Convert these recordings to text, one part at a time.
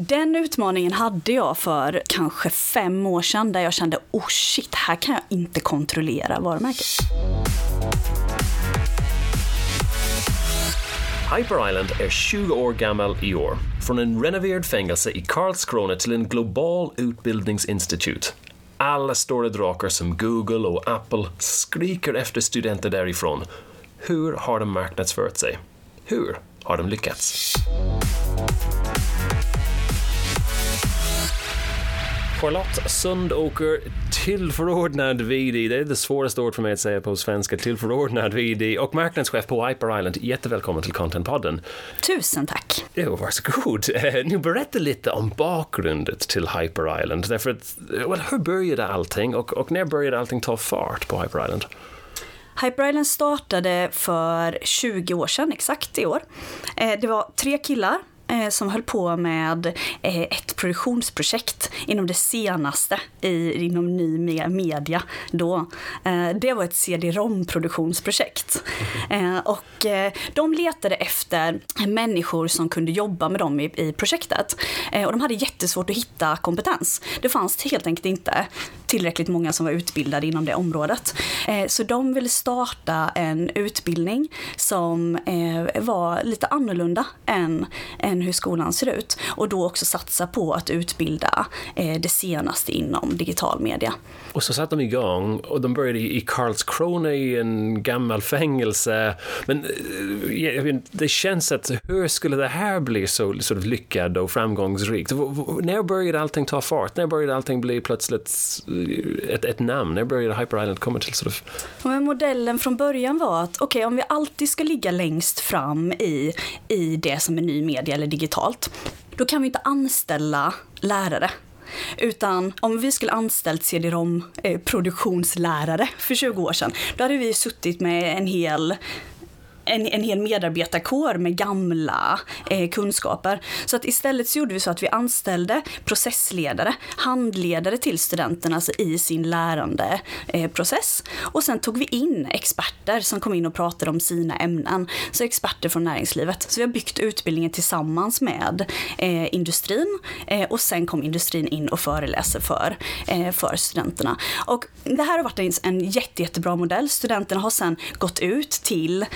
Den utmaningen hade jag för kanske fem år sedan där jag kände oh shit, här kan jag inte kontrollera varumärket. Hyper Island är 20 år gammal i år. Från en renoverad fängelse i Karlskrona till en global utbildningsinstitut. Alla stora drakar som Google och Apple skriker efter studenter därifrån. Hur har de marknadsfört sig? Hur har de lyckats? Charlotte Sundåker, tillförordnad VD, det är det svåraste ordet för mig att säga på svenska, tillförordnad VD och marknadschef på Hyper Island. Jättevälkommen till Contentpodden. Tusen tack. Jo, varsågod. Nu berätta lite om bakgrunden till Hyper Island. Därför att, well, hur började allting och, och när började allting ta fart på Hyper Island? Hyper Island startade för 20 år sedan, exakt i år. Eh, det var tre killar Eh, som höll på med eh, ett produktionsprojekt inom det senaste i, inom ny media då. Eh, det var ett CD-ROM-produktionsprojekt. Och de letade efter människor som kunde jobba med dem i, i projektet. Och de hade jättesvårt att hitta kompetens. Det fanns helt enkelt inte tillräckligt många som var utbildade inom det området. Så de ville starta en utbildning som var lite annorlunda än, än än hur skolan ser ut. Och då också satsa på att utbilda eh, det senaste inom digital media. Och så satte de igång och de började i Karlskrona i en gammal fängelse. Men eh, det känns att hur skulle det här bli så sort of lyckad och framgångsrikt? När började allting ta fart? När började allting bli plötsligt eh, ett, ett namn? När började Hyper Island komma till sort of... Men modellen från början var att okej, okay, om vi alltid ska ligga längst fram i, i det som är ny media eller digitalt, då kan vi inte anställa lärare. Utan om vi skulle anställt CD-ROM eh, produktionslärare för 20 år sedan, då hade vi suttit med en hel en, en hel medarbetarkår med gamla eh, kunskaper. Så att istället så gjorde vi så att vi anställde processledare, handledare till studenterna alltså i sin lärandeprocess eh. Och sen tog vi in experter som kom in och pratade om sina ämnen. Så experter från näringslivet. Så vi har byggt utbildningen tillsammans med eh, industrin eh, och sen kom industrin in och föreläser för, eh, för studenterna. Och det här har varit en, en jätte, jättebra modell. Studenterna har sen gått ut till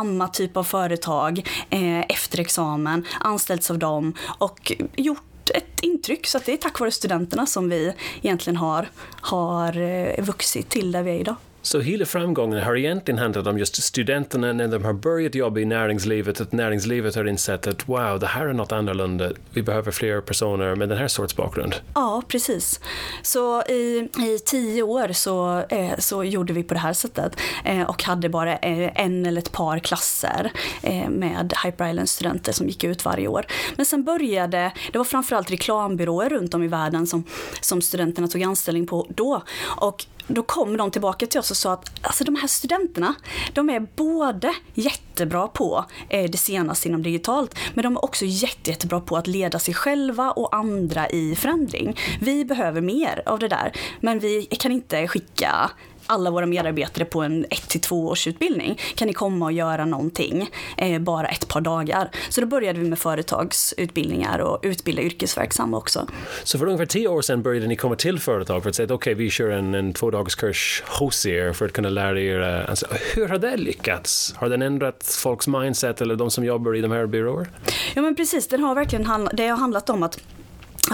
samma typ av företag eh, efter examen, anställts av dem och gjort ett intryck. Så det är tack vare studenterna som vi egentligen har, har eh, vuxit till där vi är idag. Så hela framgången har egentligen handlat om just studenterna när de har börjat jobba i näringslivet, att näringslivet har insett att wow, det här är något annorlunda, vi behöver fler personer med den här sorts bakgrund. Ja, precis. Så i, i tio år så, eh, så gjorde vi på det här sättet eh, och hade bara eh, en eller ett par klasser eh, med Hyper Island-studenter som gick ut varje år. Men sen började, det var framförallt reklambyråer runt om i världen som, som studenterna tog anställning på då. Och då kom de tillbaka till oss och sa att alltså, de här studenterna, de är både jättebra på eh, det senaste inom digitalt, men de är också jätte, jättebra på att leda sig själva och andra i förändring. Vi behöver mer av det där, men vi kan inte skicka alla våra medarbetare på en 1 till 2 års utbildning. Kan ni komma och göra någonting eh, bara ett par dagar? Så då började vi med företagsutbildningar och utbilda yrkesverksamma också. Så för ungefär tio år sedan började ni komma till företag för att säga att okej, okay, vi kör en, en två dagars kurs hos er för att kunna lära er. Uh, alltså, hur har det lyckats? Har den ändrat folks mindset eller de som jobbar i de här byråerna? Ja men precis, den har verkligen handlat, det har handlat om att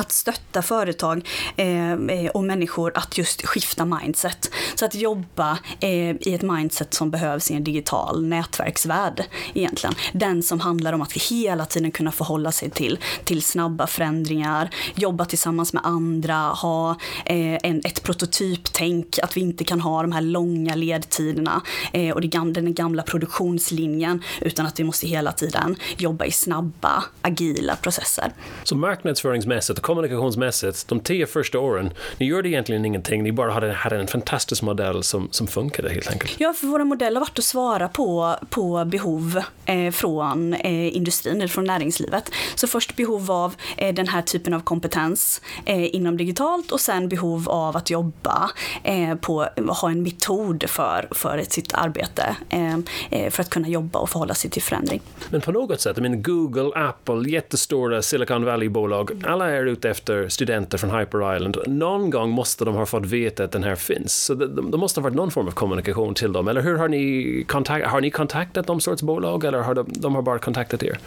att stötta företag eh, eh, och människor att just skifta mindset. Så att jobba eh, i ett mindset som behövs i en digital nätverksvärld egentligen. Den som handlar om att hela tiden kunna förhålla sig till, till snabba förändringar, jobba tillsammans med andra, ha eh, en, ett prototyptänk, att vi inte kan ha de här långa ledtiderna eh, och det gamla, den gamla produktionslinjen, utan att vi måste hela tiden jobba i snabba, agila processer. Så marknadsföringsmässigt kommunikationsmässigt, de tio första åren, ni gjorde egentligen ingenting, ni bara hade, hade en fantastisk affärsmodell som, som funkade helt enkelt? Ja, för våra modell har varit att svara på, på behov eh, från eh, industrin eller från näringslivet. Så först behov av eh, den här typen av kompetens eh, inom digitalt och sen behov av att jobba eh, på, ha en metod för, för sitt arbete eh, för att kunna jobba och förhålla sig till förändring. Men på något sätt, I mean, Google, Apple, jättestora Silicon Valley-bolag, alla är ute efter studenter från Hyper Island. Någon gång måste de ha fått veta att den här finns. Så det, det måste ha varit någon form av kommunikation till dem. Eller hur har ni, kontakt, har ni kontaktat de sorts bolag eller har de, de har bara kontaktat er?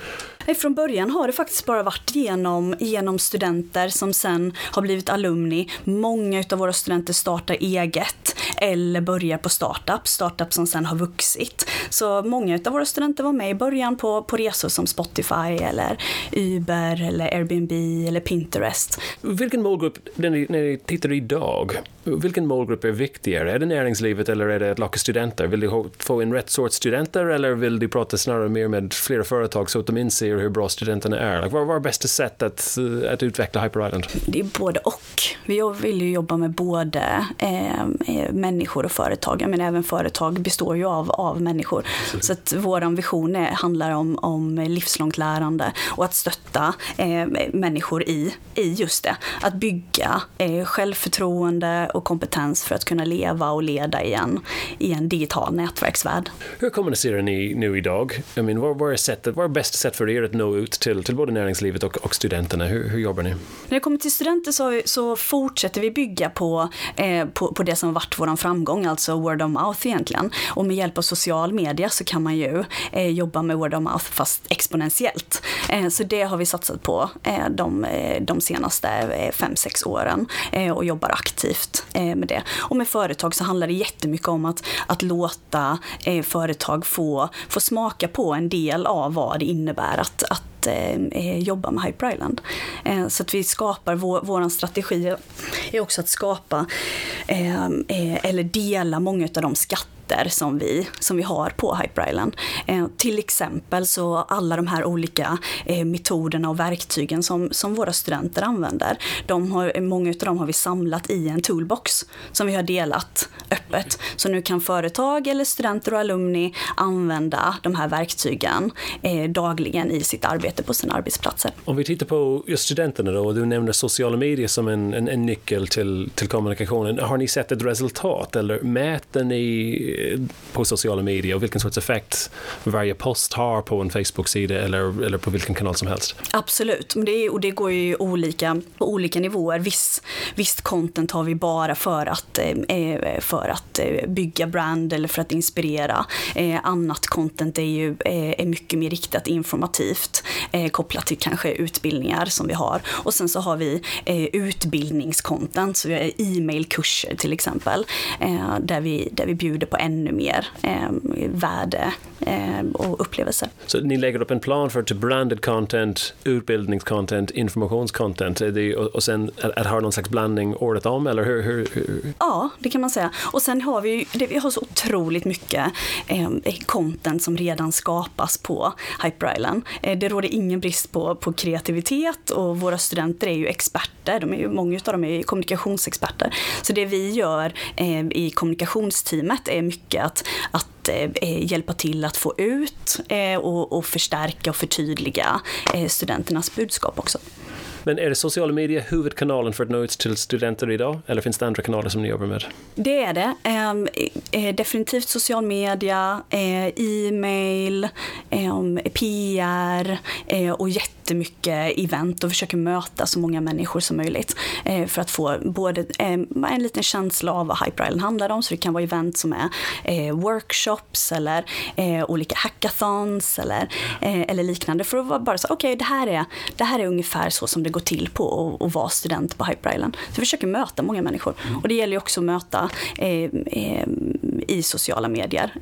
Från början har det faktiskt bara varit genom, genom studenter som sen har blivit alumni. Många av våra studenter startar eget eller börjar på startups, startups som sen har vuxit. Så många av våra studenter var med i början på, på resor som Spotify eller Uber eller Airbnb eller Pinterest. Vilken målgrupp, när ni, när ni tittar idag, vilken målgrupp är viktigare? Är det näringslivet eller är det att locka studenter? Vill du få in rätt sorts studenter eller vill du prata snarare mer med flera företag så att de inser hur bra studenterna är? Vad var bästa sätt att, att utveckla Hyper Island? Det är både och. Vi vill ju jobba med både eh, eh människor och företag. Men även företag består ju av, av människor. Absolut. Så att vår vision är, handlar om, om livslångt lärande och att stötta eh, människor i, i just det. Att bygga eh, självförtroende och kompetens för att kunna leva och leda i en, i en digital nätverksvärld. Hur kommunicerar ni nu idag? I mean, vad, vad, är sättet, vad är bästa sätt för er att nå ut till, till både näringslivet och, och studenterna? Hur, hur jobbar ni? När det kommer till studenter så, så fortsätter vi bygga på, eh, på, på det som varit vår framgång, alltså word of mouth egentligen. Och med hjälp av social media så kan man ju eh, jobba med word of mouth fast exponentiellt. Eh, så det har vi satsat på eh, de, eh, de senaste eh, fem, sex åren och jobbar aktivt Eh, med det. Och med företag så handlar det jättemycket om att, att låta eh, företag få, få smaka på en del av vad det innebär att, att att eh, eh, jobba med Hyper Island. Eh, så att vi skapar, vår, vår strategi är också att skapa eh, eh, eller dela många av de skatter som vi, som vi har på Hyper Island. Eh, till exempel så alla de här olika eh, metoderna och verktygen som, som våra studenter använder, de har, många av dem har vi samlat i en toolbox som vi har delat öppet. Så nu kan företag eller studenter och alumni använda de här verktygen eh, dagligen i sitt arbete på sina arbetsplatser. Om vi tittar på just studenterna då, och du nämner sociala medier som en, en, en nyckel till, till kommunikationen. Har ni sett ett resultat eller mäter ni på sociala medier och vilken sorts effekt varje post har på en Facebook-sida eller, eller på vilken kanal som helst. Absolut, det, är, och det går ju olika, på olika nivåer. Viss, visst content har vi bara för att, eh, för att eh, bygga brand eller för att inspirera. Eh, annat content är ju är mycket mer riktat informativt kopplat till kanske utbildningar som vi har. Och sen så har vi utbildningscontent, så vi har e-mailkurser till exempel, där vi, där vi bjuder på ännu mer eh, värde eh, och upplevelse. Så ni lägger upp en plan för branded content, utbildningscontent, informationscontent och sen att ha någon slags blandning året om eller hur, hur, hur? Ja, det kan man säga. Och sen har vi det, vi har så otroligt mycket eh, content som redan skapas på Hyper Island. Eh, det råder ingen brist på, på kreativitet och våra studenter är ju experter. De är ju, många av dem är kommunikationsexperter. Så det vi gör eh, i kommunikationsteamet är mycket att, att eh, hjälpa till att få ut eh, och, och, förstärka och förtydliga eh, studenternas budskap också. Men är det sociala medier huvudkanalen för att nå ut till studenter idag? Eller finns det andra kanaler som ni jobbar med? Det är det. Ehm, eh, eh, definitivt social media, eh, e-mail, ehm, eh, PR och jätte jättemycket event och försöker möta så många människor som möjligt eh, för att få både eh, en liten känsla av vad Hyper Island handlar om. Så det kan vara event som är workshops eller olika hackathons eller, eller liknande för att vara bara så okej, okay, det, här är, det här är ungefär så som det går till på att vara student på Hyper Island. Så vi försöker möta många människor och det gäller ju också att möta i sociala medier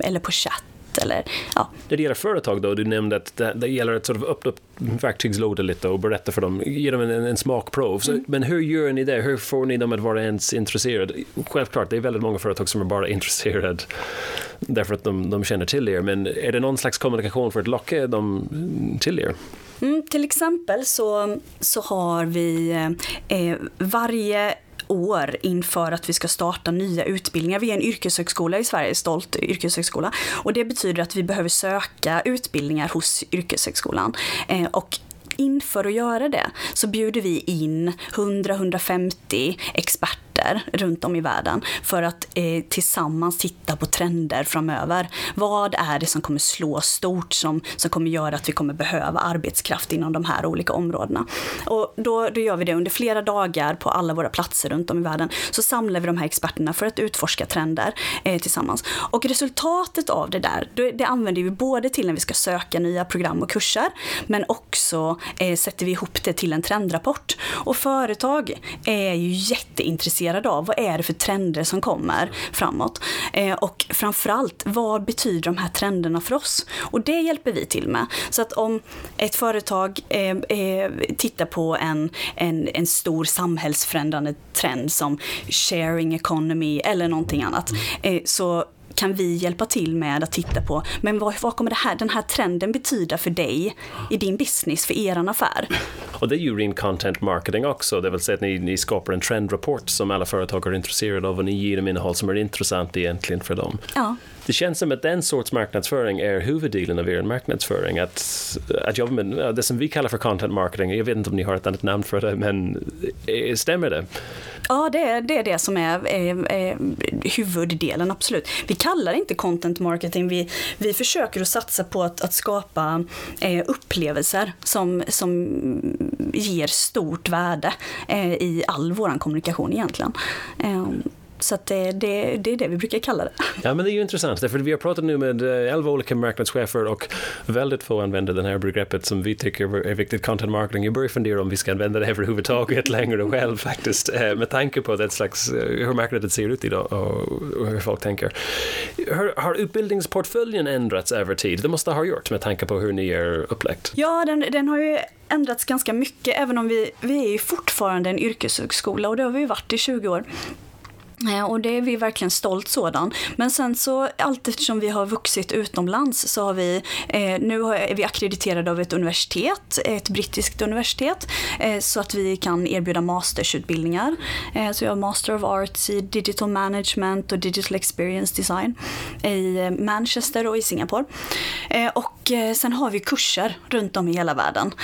eller på chatt eller, ja. När det gäller företag då, du nämnde att det, det gäller att sort of öppna upp verktygslådan lite och berätta för dem, ge dem en, en smakprov. Så, mm. Men hur gör ni det? Hur får ni dem att vara ens intresserade? Självklart, det är väldigt många företag som är bara intresserade därför att de, de känner till er, men är det någon slags kommunikation för att locka dem till er? Mm, till exempel så, så har vi eh, varje år inför att vi ska starta nya utbildningar. Vi är en yrkeshögskola i Sverige, stolt yrkeshögskola. Och det betyder att vi behöver söka utbildningar hos yrkeshögskolan. Eh, och inför att göra det så bjuder vi in 100-150 experter runt om i världen för att eh, tillsammans titta på trender framöver. Vad är det som kommer slå stort som, som kommer göra att vi kommer behöva arbetskraft inom de här olika områdena? Och då, då gör vi det under flera dagar på alla våra platser runt om i världen. Så samlar vi de här experterna för att utforska trender eh, tillsammans. Och resultatet av det där, det, det använder vi både till när vi ska söka nya program och kurser, men också eh, sätter vi ihop det till en trendrapport. Och företag är ju jätteintresserade av. Vad är det för trender som kommer framåt? Eh, och framförallt, vad betyder de här trenderna för oss? Och det hjälper vi till med. Så att om ett företag eh, eh, tittar på en, en, en stor samhällsförändrande trend som sharing economy eller någonting annat, eh, så kan vi hjälpa till med att titta på, men vad, vad kommer det här, den här trenden betyda för dig i din business, för er affär? Och det är ju ren content marketing också, det vill säga att ni, ni skapar en trendrapport som alla företag är intresserade av och ni ger dem innehåll som är intressant egentligen för dem. Ja. Det känns som att den sorts marknadsföring är huvuddelen av er marknadsföring. Att, att jobba med det som vi kallar för content marketing, jag vet inte om ni har ett annat namn för det, men eh, stämmer det? Ja, det är, det är det som är, är, är huvuddelen, absolut. Vi kallar det inte content marketing, vi, vi försöker att satsa på att, att skapa eh, upplevelser som, som ger stort värde eh, i all vår kommunikation egentligen. Eh, så det, det, det, är det vi brukar kalla det. Ja, men det är ju intressant, för vi har pratat nu med eh, elva olika marknadschefer och väldigt få använder det här begreppet som vi tycker är viktigt, content marketing. Jag börjar fundera om vi ska använda det överhuvudtaget längre själv faktiskt, eh, med tanke på det slags, eh, hur marknaden ser ut idag och hur folk tänker. Har, har utbildningsportföljen ändrats över tid? Det måste ha gjort med tanke på hur ni är upplagt. Ja, den, den har ju ändrats ganska mycket, även om vi, vi är fortfarande en yrkeshögskola och det har vi varit i 20 år. Eh, och det är vi verkligen stolt sådan. Men sen så allt eftersom vi har vuxit utomlands så har vi, eh, nu är vi akkrediterade av ett universitet, ett brittiskt universitet, eh, så att vi kan erbjuda mastersutbildningar. Eh, så jag har Master of Arts i Digital Management och Digital Experience Design i eh, Manchester och i Singapore. Eh, och sen har vi kurser runt om i hela världen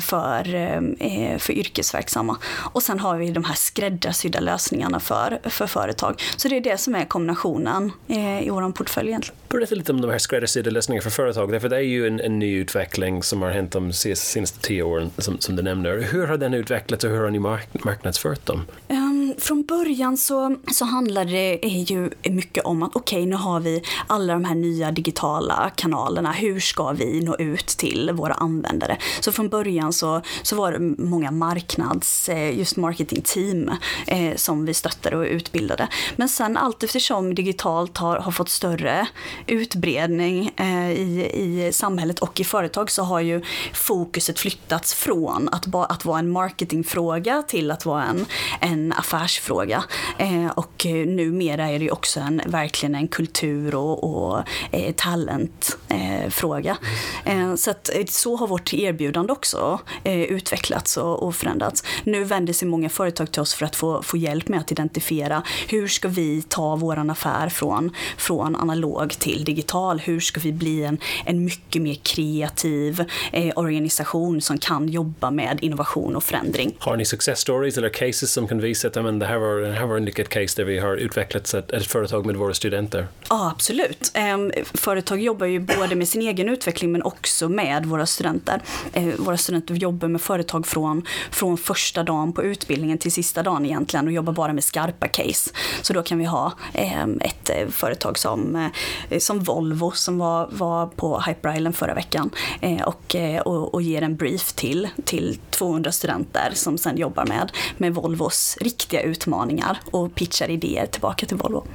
för, för yrkesverksamma. Och sen har vi de här skräddarsydda lösningarna för, för företag. Så det är det som är kombinationen eh, i vår portfölj egentligen. Berätta lite om de här skräddarsydda lösningarna för företag, därför det är ju en, en ny utveckling som har hänt de senaste tio åren, som, som du nämner. Hur har den utvecklats och hur har ni mark marknadsfört dem? Um, från början så, så handlade det eh, ju mycket om att okej, okay, nu har vi alla de här nya digitala kanalerna. Hur ska vi nå ut till våra användare? Så från början så, så var det många marknads, eh, just marketingteam eh, som vi stöttade och utbildade. Men sen allt eftersom digitalt har, har fått större utbredning eh, i, i samhället och i företag så har ju fokuset flyttats från att, ba, att vara en marketingfråga till att vara en, en affärsfråga. Eh, och eh, numera är det ju också en, verkligen en kultur och, och eh, talentfråga. Eh, eh, så att, eh, så har vårt erbjudande också eh, utvecklats och, och förändrats. Nu vänder sig många företag till oss för att få, få hjälp med att identifiera hur ska vi ta våran affär från, från analog till digital? Hur ska vi bli en, en mycket mer kreativ eh, organisation som kan jobba med innovation och förändring? Har ni success stories eller cases som kan visa att det här var, det här var en lyckad case där vi har utvecklat ett, ett företag med våra studenter? Ja, absolut. Ehm, företag jobbar ju både med sin egen utveckling men också med våra studenter. Ehm, våra studenter jobbar med företag från, från första dagen på utbildningen till sista dagen egentligen och jobbar bara med skarpa case. Så då kan vi ha ehm, ett eh, företag som, eh, som Volvo som var, var på Hyper Island förra veckan eh, och, och, och ger en brief till, till 200 studenter som sen jobbar med, med Volvos riktiga utmaningar och pitchar idéer tillbaka till Volvo.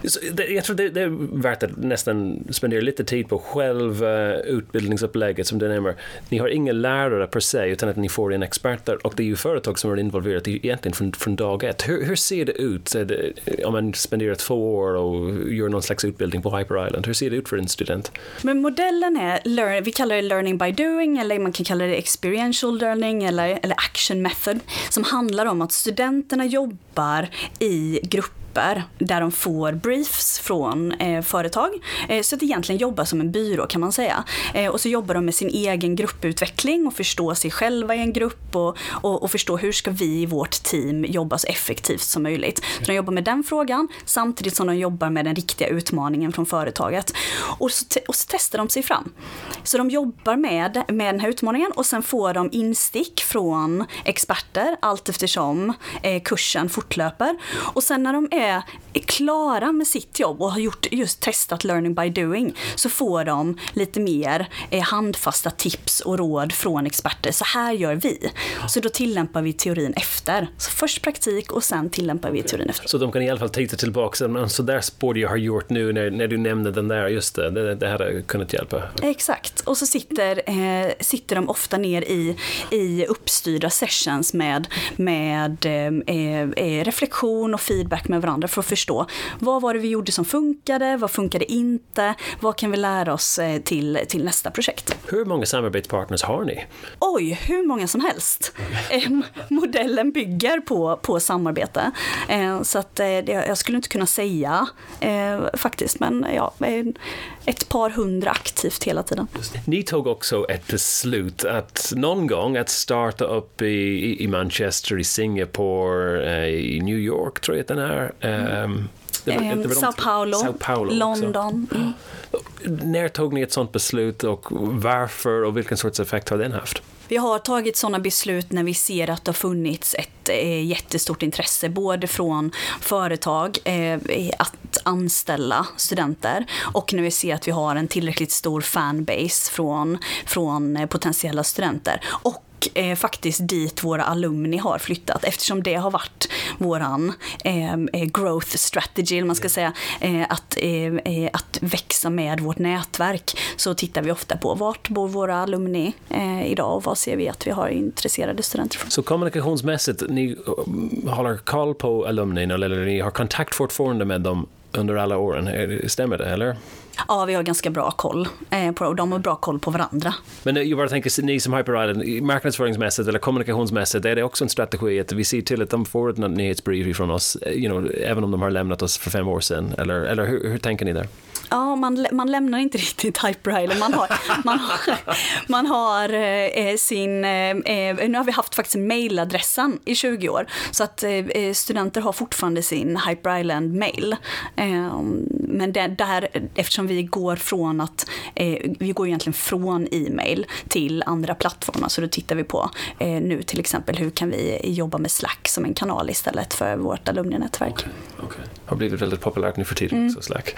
Jag tror det, är värt att nästan spendera lite tid på själva utbildningsupplägget som du nämner. Ni har inga lärare per se utan att ni får in experter och det är ju företag som är involverade egentligen från, från dag ett. Hur, hur ser det ut? om man spenderar två år och gör någon slags utbildning på Hyper Island, hur ser det ut för en student? Men modellen är, vi kallar det learning by doing eller man kan kalla det experiential learning eller, eller action method som handlar om att studenterna jobbar jobbar i grupper där de får briefs från eh, företag. Eh, så att egentligen jobbar som en byrå kan man säga. Eh, och så jobbar de med sin egen grupputveckling och förstår sig själva i en grupp och, och, och, förstår hur ska vi i vårt team jobba så effektivt som möjligt. Så de jobbar med den frågan samtidigt som de jobbar med den riktiga utmaningen från företaget. Och så, och så testar de sig fram. Så de jobbar med, med den här utmaningen och sen får de instick från experter allt eftersom eh, kursen fortlöper. Och sen när de är är klara med sitt jobb och har gjort just testat learning by doing så får de lite mer eh, handfasta tips och råd från experter. Så här gör vi. Så då tillämpar vi teorin efter. Så först praktik och sen tillämpar vi teorin efter. Så de kan i alla fall titta tillbaka, men så där borde jag ha gjort nu när, när du nämnde den där, just det, det, det hade kunnat hjälpa. Exakt, och så sitter, eh, sitter de ofta ner i, i uppstyrda sessions med, med eh, eh reflektion och feedback med varandra för att förstå vad var det vi gjorde som funkade, vad funkade inte, vad kan vi lära oss eh, till, till nästa projekt. Hur många samarbetspartners har ni? Oj, hur många som helst. Eh, modellen bygger på, på samarbete. Eh, så att jag skulle inte kunna säga faktiskt, men ja, ett par hundra aktivt hela tiden. Ni tog också ett beslut att någon gång att starta upp i, i Manchester, i Singapore, i New York tror jag att den är. Um, det var, det var Sao, Paulo, Sao Paulo, London. Mm. När tog ni ett sådant beslut och varför och vilken sorts effekt har den haft? Vi har tagit sådana beslut när vi ser att det har funnits ett eh, jättestort intresse både från företag eh, att anställa studenter och när vi ser att vi har en tillräckligt stor fanbase från, från eh, potentiella studenter. Och eh, faktiskt dit våra alumni har flyttat eftersom det har varit våran eh, eh growth strategy, eller man ska säga, eh, att, eh, eh, att växa med vårt nätverk. Så tittar vi ofta på vart bor våra alumni idag och vad ser vi att vi har intresserade studenter från. Så kommunikationsmässigt, ni håller koll på alumni eller ni har kontakt fortfarande med dem under alla åren, stämmer det eller? Ja, vi har ganska bra koll eh, på och de har bra koll på varandra. Men eh, jag bara tänker, ni som Hyper Island, marknadsföringsmässigt eller kommunikationsmässigt, är det också en strategi att vi ser till att de får ett nyhetsbrief från oss, eh, you know, även om de har lämnat oss för fem år sedan? Eller, eller hur, hur tänker ni där? Ja, man, man lämnar inte riktigt Hyper Island. Man har, man har, man har eh, sin... Eh, nu har vi haft faktiskt mailadressen i 20 år. Så att eh, studenter har fortfarande sin Hyper Island-mail. men det, där, eftersom vi går från att... vi går egentligen från e-mail till andra plattformar. Så då tittar vi på nu till exempel hur kan vi jobba med Slack som en kanal istället för vårt alumninätverk. Okay, okay. Har blivit väldigt populärt nu för tiden mm. också, Slack.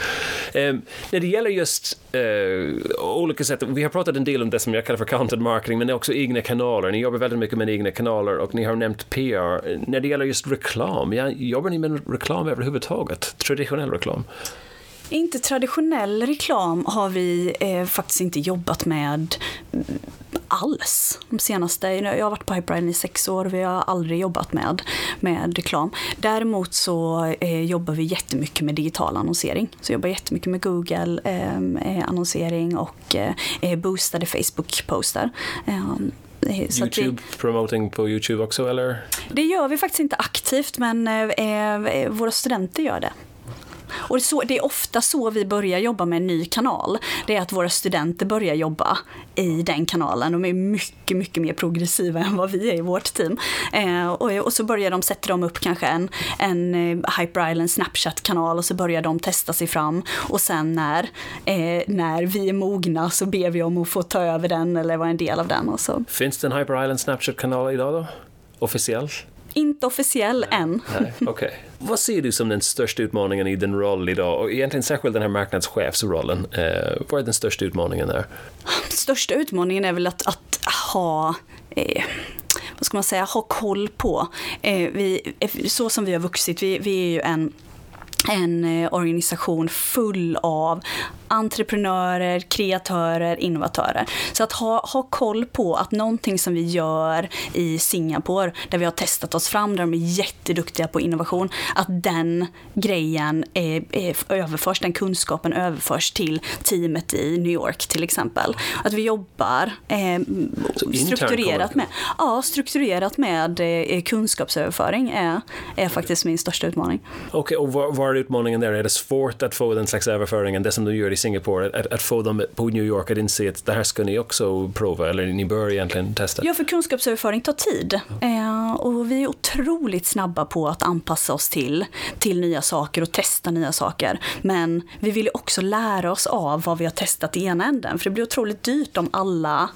Um, när det gäller just uh, olika sätt, vi har pratat en del om det som jag kallar för content marketing, men det är också egna kanaler. Ni jobbar väldigt mycket med egna kanaler och ni har nämnt PR. När det gäller just reklam, ja, jobbar ni med reklam överhuvudtaget? Traditionell reklam? Inte traditionell reklam har vi eh, faktiskt inte jobbat med alls de senaste, jag har varit på Hyperline i sex år vi har aldrig jobbat med, med reklam. Däremot så eh, jobbar vi jättemycket med digital annonsering. Så jag jobbar jättemycket med Google ehm, eh, annonsering och eh, boostade Facebook-poster. Ehm, Youtube vi, promoting på Youtube också eller? Det gör vi faktiskt inte aktivt men eh, eh våra studenter gör det. Och så, det är ofta så vi börjar jobba med en ny kanal. Det är att våra studenter börjar jobba i den kanalen. De är mycket, mycket mer progressiva än vad vi är i vårt team. Eh, och, och, så börjar de sätter de upp kanske en, en eh, Hyper Island Snapchat-kanal och så börjar de testa sig fram. Och sen när, eh, när vi är mogna så ber vi om att få ta över den eller vara en del av den. Och så. Finns det en Hyper Island Snapchat-kanal idag då? Officiellt? Inte officiell än. Nej, okay. Vad ser du som den största utmaningen i din roll idag? Och egentligen särskilt den här marknadschefsrollen. Eh, vad är den största utmaningen där? Största utmaningen är väl att, att ha eh, vad ska man säga, ha koll på. Eh, vi, så som vi har vuxit, vi, vi är ju en en eh, organisation full av entreprenörer, kreatörer, innovatörer. Så att ha, ha koll på att någonting som vi gör i Singapore, där vi har testat oss fram, där de är jätteduktiga på innovation, att den grejen är, är, överförs, den kunskapen överförs till teamet i New York till exempel. Att vi jobbar eh, strukturerat med, ja, strukturerat med eh, kunskapsöverföring är, är faktiskt min största utmaning. Okej, okay, och var, var är utmaningen där? Är det svårt att få den slags överföringen, det som du gör i Singapore, att, att, få dem på New York att inse att det här ska ni också prova, eller ni bör egentligen testa? Ja, för kunskapsöverföring tar tid. Eh, och vi är otroligt snabba på att anpassa oss till, till nya saker och testa nya saker. Men vi vill ju också lära oss av vad vi har testat i ena änden, för det blir otroligt dyrt om alla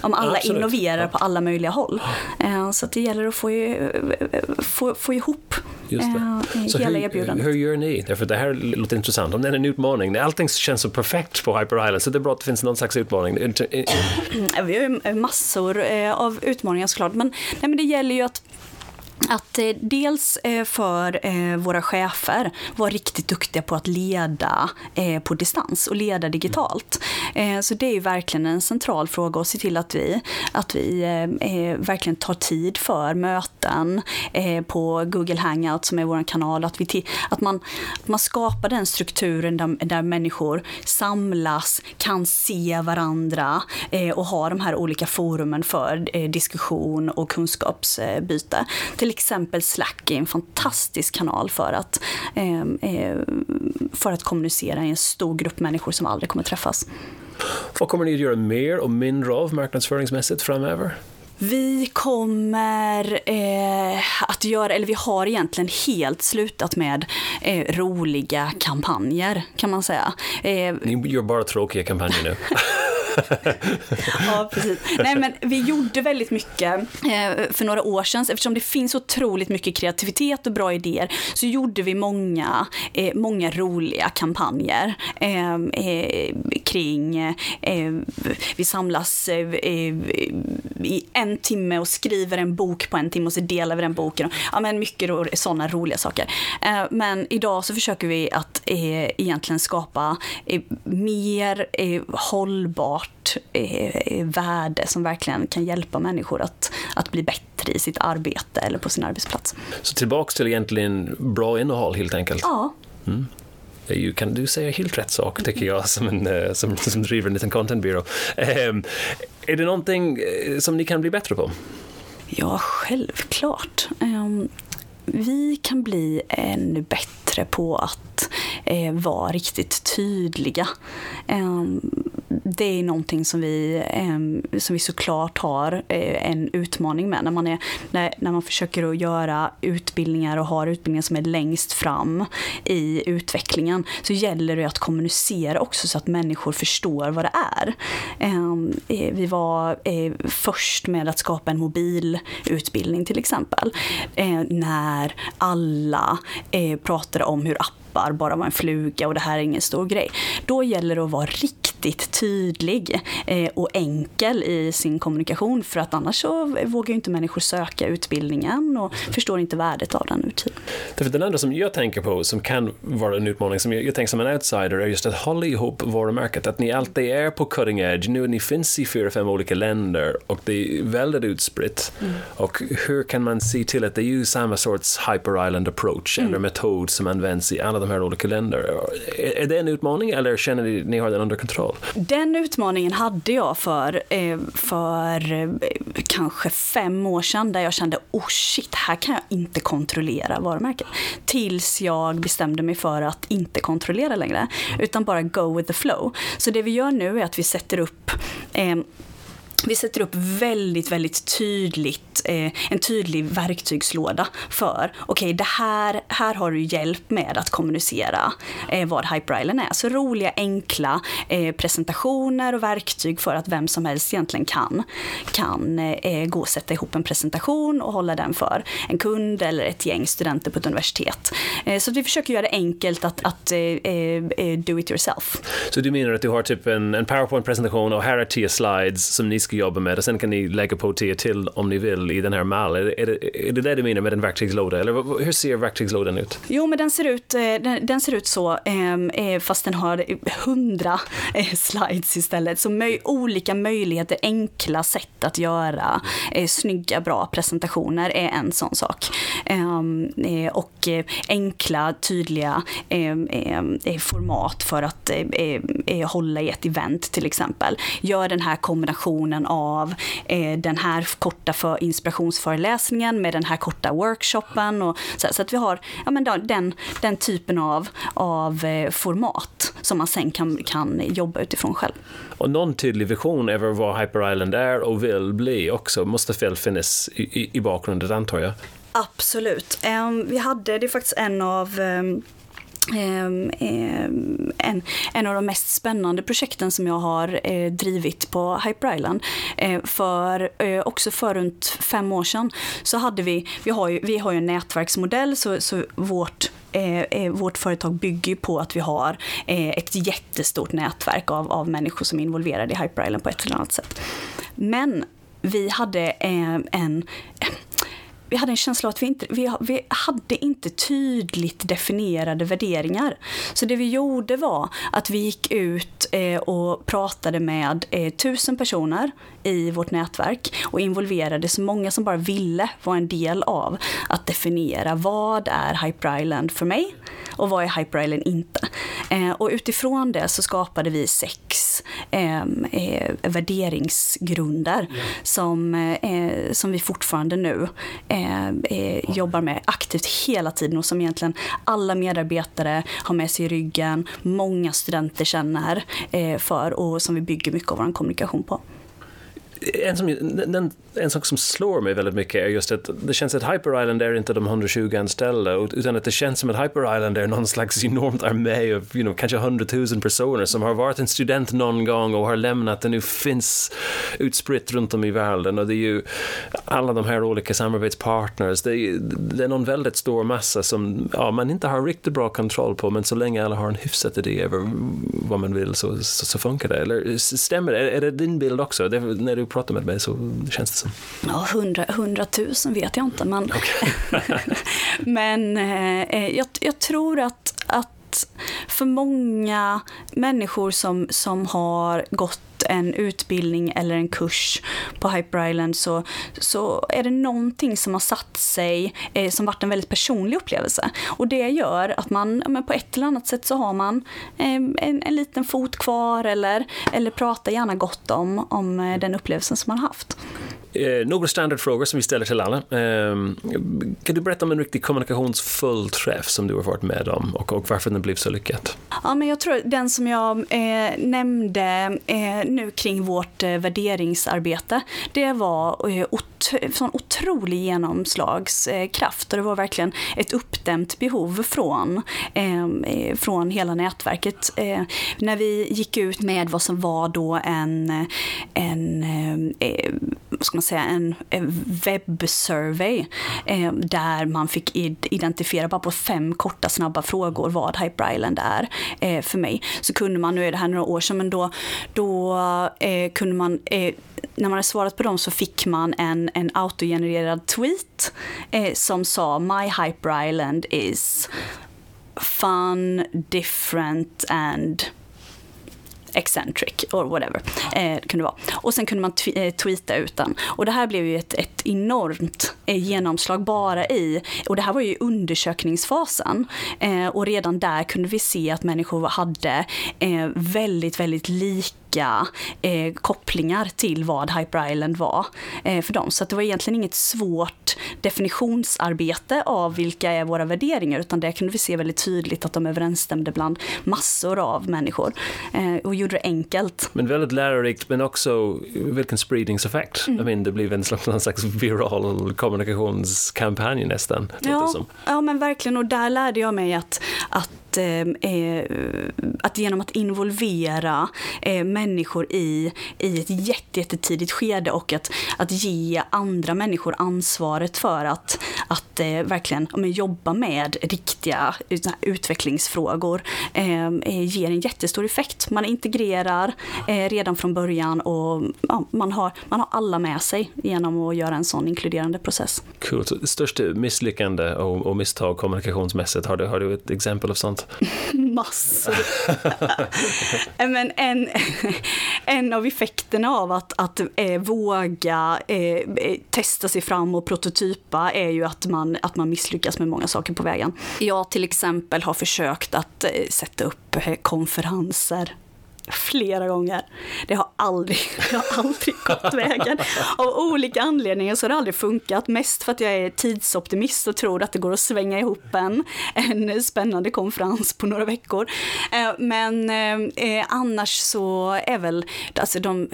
om alla Absolut. innoverar på alla möjliga håll. Eh, så det gäller att få, få, få ihop Just det. Så hela erbjudandet. Hur gör ni? Därför det här låter intressant. Om det är en utmaning, allting känns så perfekt på Hyper Island, så det är bra att det finns någon slags utmaning. Vi har ju massor eh, av utmaningar såklart, men, nej, men det gäller ju att att eh, dels eh, för eh, våra chefer vara riktigt duktiga på att leda eh, på distans och leda digitalt. Eh, så det är ju verkligen en central fråga att se till att vi, att vi eh, eh verkligen tar tid för möten eh, på Google Hangout som är vår kanal. Att, vi att, man, att man skapar den strukturen där, där människor samlas, kan se varandra eh, och ha de här olika forumen för diskussion och kunskapsbyte. Till exempel Slack är en fantastisk kanal för att, eh, eh, för att kommunicera i en stor grupp människor som aldrig kommer träffas. Vad kommer ni att göra mer och mindre av marknadsföringsmässigt framöver? Vi kommer eh, att göra, eller vi har egentligen helt slutat med eh, roliga kampanjer kan man säga. Eh, Ni gör bara tråkiga kampanjer nu. ja, precis. Nej, men vi gjorde väldigt mycket eh, för några år sedan. Eftersom det finns otroligt mycket kreativitet och bra idéer så gjorde vi många, eh, många roliga kampanjer eh, kring... Vi samlas i en timme och skriver en bok på en timme och så delar vi den boken. Ja, men mycket sådana roliga saker. men idag så försöker vi att egentligen skapa mer hållbart hållbart eh, värde som verkligen kan hjälpa människor att, att bli bättre i sitt arbete eller på sin arbetsplats. Så tillbaks till egentligen bra innehåll helt enkelt? Ja. Mm. Ju, kan du säga helt rätt sak, tycker jag, som, en, eh, som, som driver en liten content byrå. Eh, är det någonting eh, som ni kan bli bättre på? Ja, självklart. Um, vi kan bli ännu bättre på att eh, vara riktigt tydliga. Det är någonting som vi, eh, som vi såklart har eh, en utmaning med. När man, är, när, när man försöker att göra utbildningar och har utbildningar som är längst fram i utvecklingen så gäller det att kommunicera också så att människor förstår vad det är. Ehm, eh, vi var eh, först med att skapa en mobilutbildning till exempel. Eh, när alla eh, pratade om hur appar appar bara var en fluga och det här är ingen stor grej. Då gäller det att vara riktigt tydlig eh, och enkel i sin kommunikation för att annars så vågar inte människor söka utbildningen och förstår inte värdet av den ur tid. Den andra som jag tänker på som kan vara en utmaning, som jag, jag tänker som en outsider, är just att hålla ihop varumärket. Att ni alltid är på cutting edge. Nu ni finns i fyra, fem olika länder och det är väldigt utspritt. Mm. Och hur kan man se till att det är ju samma sorts hyper island approach mm. eller metod som används i alla de här olika länder. Är det en utmaning eller känner ni att ni har den under kontroll? Den utmaningen hade jag för, eh, för eh, kanske fem år sedan där jag kände oh shit, här kan jag inte kontrollera varumärken. Tills jag bestämde mig för att inte kontrollera längre utan bara go with the flow. Så det vi gör nu är att vi sätter upp eh, vi sätter upp väldigt, väldigt tydligt, eh, en tydlig verktygslåda för, okej, okay, det här, här har du hjälp med att kommunicera eh, vad Hyper är. Så roliga, enkla eh, presentationer och verktyg för att vem som helst egentligen kan, kan eh, gå och sätta ihop en presentation och hålla den för en kund eller ett gäng studenter på ett universitet. Eh, så vi försöker göra det enkelt att, att eh, eh, do it yourself. Så du menar att du har typ en, en powerpoint-presentation och här är tio slides som ni ska jobba med och sen kan ni lägga på tio till om ni vill i den här mallen. Är, är, det, är det det du menar med en verktygslåda? Eller hur ser verktygslådan ut? Jo, men den ser ut, eh, den, den ser ut så, ehm, eh, fast den har hundra eh, slides istället. Så möj, olika möjligheter, enkla sätt att göra snygga, bra presentationer är en sån sak. Ehm, och enkla, tydliga ehm, format för att hålla i ett event till exempel. Gör den här kombinationen av den här korta för inspirationsföreläsningen med den här korta workshopen. Och så, så att vi har ja, men den, den typen av, av eh, format som man sen kan, kan jobba utifrån själv. Och någon tydlig vision över vad Hyper Island är och vill bli också måste väl finnas i, i, i bakgrunden antar jag? Absolut. Um, vi hade, det är faktiskt en av um, Ehm, ehm, en, en av de mest spännande projekten som jag har eh, drivit på Hyper Island. Eh, för, eh, också för runt fem år sedan så hade vi, vi har ju, vi har ju en nätverksmodell så, så vårt eh, eh, vårt företag bygger på att vi har eh, ett jättestort nätverk av, av människor som är involverade i Hyper Island på ett eller annat sätt. Men vi hade en vi hade en känsla av att vi inte vi, vi hade inte tydligt definierade värderingar. Så det vi gjorde var att vi gick ut eh, och pratade med eh, tusen personer i vårt nätverk och involverade så många som bara ville vara en del av att definiera vad är Hyper Island för mig och vad är Hyper Island inte. Eh, och utifrån det så skapade vi sex eh, värderingsgrunder yeah. som, eh, som vi fortfarande nu eh, eh, jobbar med aktivt hela tiden och som egentligen alla medarbetare har med sig i ryggen, många studenter känner eh, för och som vi bygger mycket av vår kommunikation på en, som, en, en sak som slår mig väldigt mycket är just att det känns att Hyper Island är inte de 120 anställda utan att det känns som att Hyper Island är någon slags enormt armé av you know, kanske 100 000 personer som har varit en student någon gång och har lämnat och nu finns utspritt runt om i världen och det är ju alla de här olika samarbetspartners. Det är, det är någon väldigt stor massa som ja, man inte har riktigt bra kontroll på men så länge alla har en hyfsad idé över vad man vill så, så, så funkar det. Eller stämmer det? Är, är det din bild också? Det, när du pratar med mig så känns det som. Ja, hundratusen vet jag inte, men, okay. men eh, jag, jag, tror att, att för många människor som, som har gått en utbildning eller en kurs på Hyper Island så, så är det någonting som har satt sig eh, som varit en väldigt personlig upplevelse. Och det gör att man men på ett eller annat sätt så har man eh, en, en liten fot kvar eller, eller pratar gärna gott om, om eh, den upplevelsen som man har haft. Eh, några standardfrågor som vi ställer till alla. Eh, kan du berätta om en riktig kommunikationsfull träff som du har varit med om och, och varför den blev så lyckad? Ja, men jag tror den som jag eh, nämnde eh, nu kring vårt eh, värderingsarbete, det var eh, ot sån otrolig genomslagskraft och det var verkligen ett uppdämt behov från, ehm, eh, från hela nätverket. Eh, när vi gick ut med vad som var då en, en eh, ska man säga, en, webbsurvey eh, där man fick identifiera bara på fem korta snabba frågor vad Hyper Island är eh, för mig. Så kunde man, nu är det här några år sedan, men då, då eh, kunde man eh, när man hade svarat på dem så fick man en, en autogenererad tweet eh, som sa My Hyper Island is fun, different and eccentric or whatever. Eh, kunde vara. Och sen kunde man eh, tweeta ut den. Och det här blev ju ett, ett enormt eh, genomslag bara i, och det här var ju undersökningsfasen. Eh, och redan där kunde vi se att människor hade eh, väldigt, väldigt lika eh, kopplingar till vad Hyper Island var eh, för dem. Så det var egentligen inget svårt definitionsarbete av vilka är våra värderingar, utan det kunde vi se väldigt tydligt att de överensstämde bland massor av människor eh, och gjorde det enkelt. Men väldigt lärorikt, men också vilken spridningseffekt. Mm. I mean, det blev en slags, en slags viral kommunikationskampanj nästan. Ja, ja, men verkligen. Och där lärde jag mig att, att att, eh, att genom att involvera eh, människor i, i ett jättetidigt skede och att, att ge andra människor ansvaret för att, att eh, verkligen men, jobba med riktiga utvecklingsfrågor ehm, eh, ger en jättestor effekt. Man integrerar eh, redan från början och ja, man, har, man har alla med sig genom att göra en sån inkluderande process. Cool. Så största misslyckande och, och misstag kommunikationsmässigt, har du, har du ett exempel av sånt? Massor. Eh, men en, en av effekterna av att, att eh, våga eh, eh, testa sig fram och prototypa är ju att man, att man misslyckas med många saker på vägen. Jag till exempel har försökt att eh, sätta upp eh, konferenser flera gånger. Det har aldrig, det har aldrig gått vägen. Av olika anledningar så har det aldrig funkat. Mest för att jag är tidsoptimist och tror att det går att svänga ihop en, en spännande konferens på några veckor. Eh, men eh, eh, annars så är väl alltså de,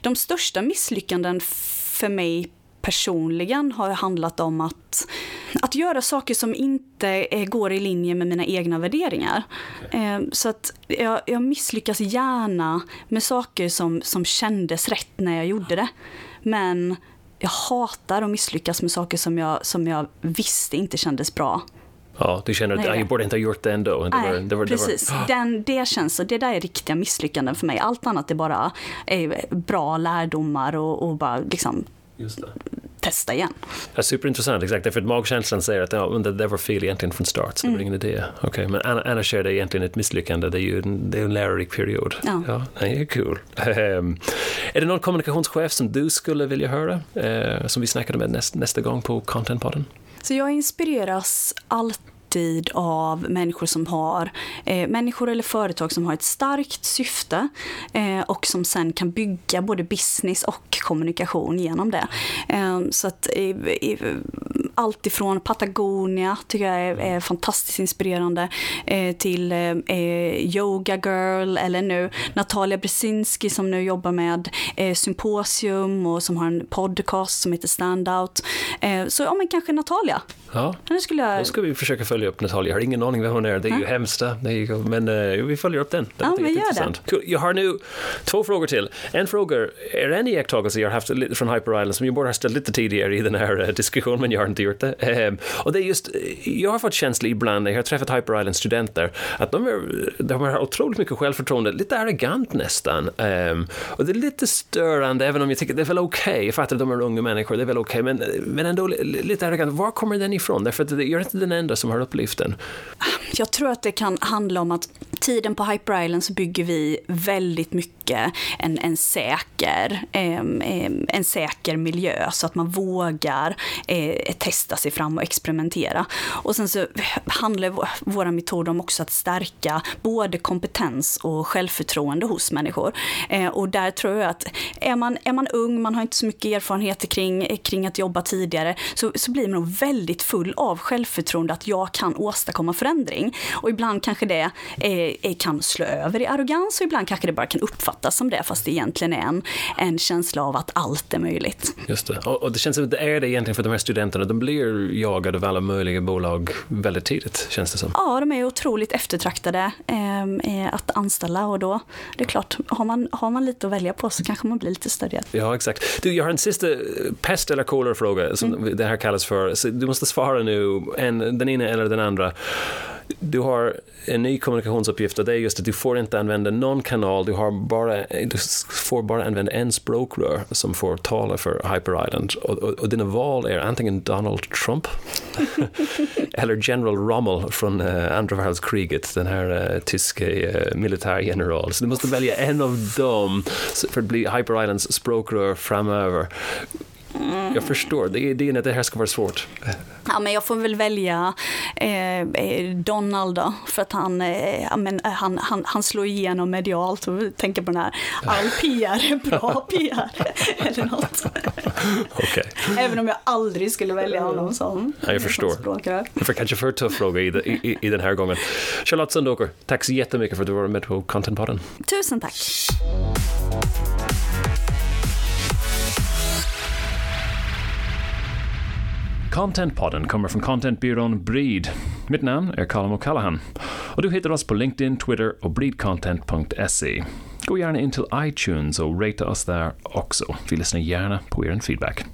de största misslyckanden för mig personligen har handlat om att, att göra saker som inte går i linje med mina egna värderingar. Eh, så att jag, jag misslyckas gärna med saker som, som kändes rätt när jag gjorde det. Men jag hatar att misslyckas med saker som jag, som jag visste inte kändes bra. Ja, du känner att jag borde inte ha gjort det ändå. Det Nej, var, det var, precis. Det, var... Den, det känns så. Det där är riktiga misslyckanden för mig. Allt annat är bara är bra lärdomar och, och bara liksom testa igen. Ja, superintressant, exakt. För magkänslan säger att ja, det där var fel egentligen från start, så det var mm. ingen idé. Okay, men annars är det egentligen ett misslyckande, det är ju en, det är en lärorik period. Ja. ja det är kul. Um, är det någon kommunikationschef som du skulle vilja höra, uh, som vi snackade med näst, nästa gång på Contentpodden? Så jag inspireras alltid alltid av människor som har, eh, människor eller företag som har ett starkt syfte eh, och som sen kan bygga både business och kommunikation genom det. Eh, så att eh, eh allt ifrån Patagonia tycker jag är, är fantastiskt inspirerande eh, till eh, Yoga Girl eller nu Natalia Brzezinski som nu jobbar med Symposium och som har en podcast som heter Standout. så ja, men kanske Natalia. Ja, skulle jag... då ska vi försöka följa upp Natalia. Jag har ingen aning vem hon är, det är ju hemskt. Men uh, vi följer upp den. Det ja, vi gör det. Cool. Jag har nu två frågor till. En fråga, är det en iakttagelse jag har haft från Hyper Island som jag borde ha ställt lite tidigare i den här uh, diskussionen, men jag har inte gjort det. Um, och det är just, jag har fått känsla ibland när jag har träffat Hyper Island-studenter att de, är, de har otroligt mycket självförtroende, lite arrogant nästan. Um, och det är lite störande, även om jag tycker det är väl okej, okay. jag fattar att de är unga människor, det är väl okej, okay, men, men ändå lite arrogant. Var kommer den ifrån? Därför att jag är inte den enda som har upplevt den. Jag tror att det kan handla om att tiden på Hyper Island så bygger vi väldigt mycket en, en, säker, en, en säker miljö så att man vågar eh, testa sig fram och experimentera. Och sen så handlar våra metoder om också att stärka både kompetens och självförtroende hos människor. Eh, och där tror jag att är man, är man ung, man har inte så mycket erfarenheter kring, kring att jobba tidigare, så, så blir man nog väldigt full av självförtroende att jag kan åstadkomma förändring. Och ibland kanske det eh, eh kan slå över i arrogans och ibland kanske det bara kan uppfattas som det fast det egentligen är en, en känsla av att allt är möjligt. Just det. Och, och det känns som att det är det egentligen för de här studenterna. De blir jagade av alla möjliga bolag väldigt tidigt, känns det som. Ja, de är otroligt eftertraktade eh, att anställa och då, det är klart, har man, har man lite att välja på så kanske man blir lite större. Ja, exakt. Du, jag har en sista pest eller kolera-fråga som mm. det här kallas för. Så du måste svara nu, en, den ena eller den andra du har en ny kommunikationsuppgift och det är just att du får inte använda någon kanal, du, har bara, du får bara använda en språkrör som får tala för Hyper Island och, och, och dina val är antingen Donald Trump eller General Rommel från uh, andra världskriget, den här uh, tyske eh, uh, militärgeneralen. Så du måste välja en av dem för att bli Hyper Islands språkrör framöver. Mm. Jag förstår, det är, det är det här ska vara svårt. Ja, men jag får väl välja eh, eh Donald då, för att han, eh, men, eh, han, han, han slår igenom medialt och tänker på den här, all PR är bra PR, eller något. Okay. Även om jag aldrig skulle välja honom som ja, Jag förstår. Språkrör. Det var kanske för tuff fråga i, i, i den här gången. Charlotte Sundåker, tack så jättemycket för att du var med på Contentpodden. Tusen tack. Contentpodden kommer från contentbyrån Breed. Mitt namn är Colin O'Callaghan och du hittar oss på LinkedIn, Twitter och breedcontent.se. Gå gärna in till iTunes och ratea oss där också. Vi lyssnar gärna på er feedback.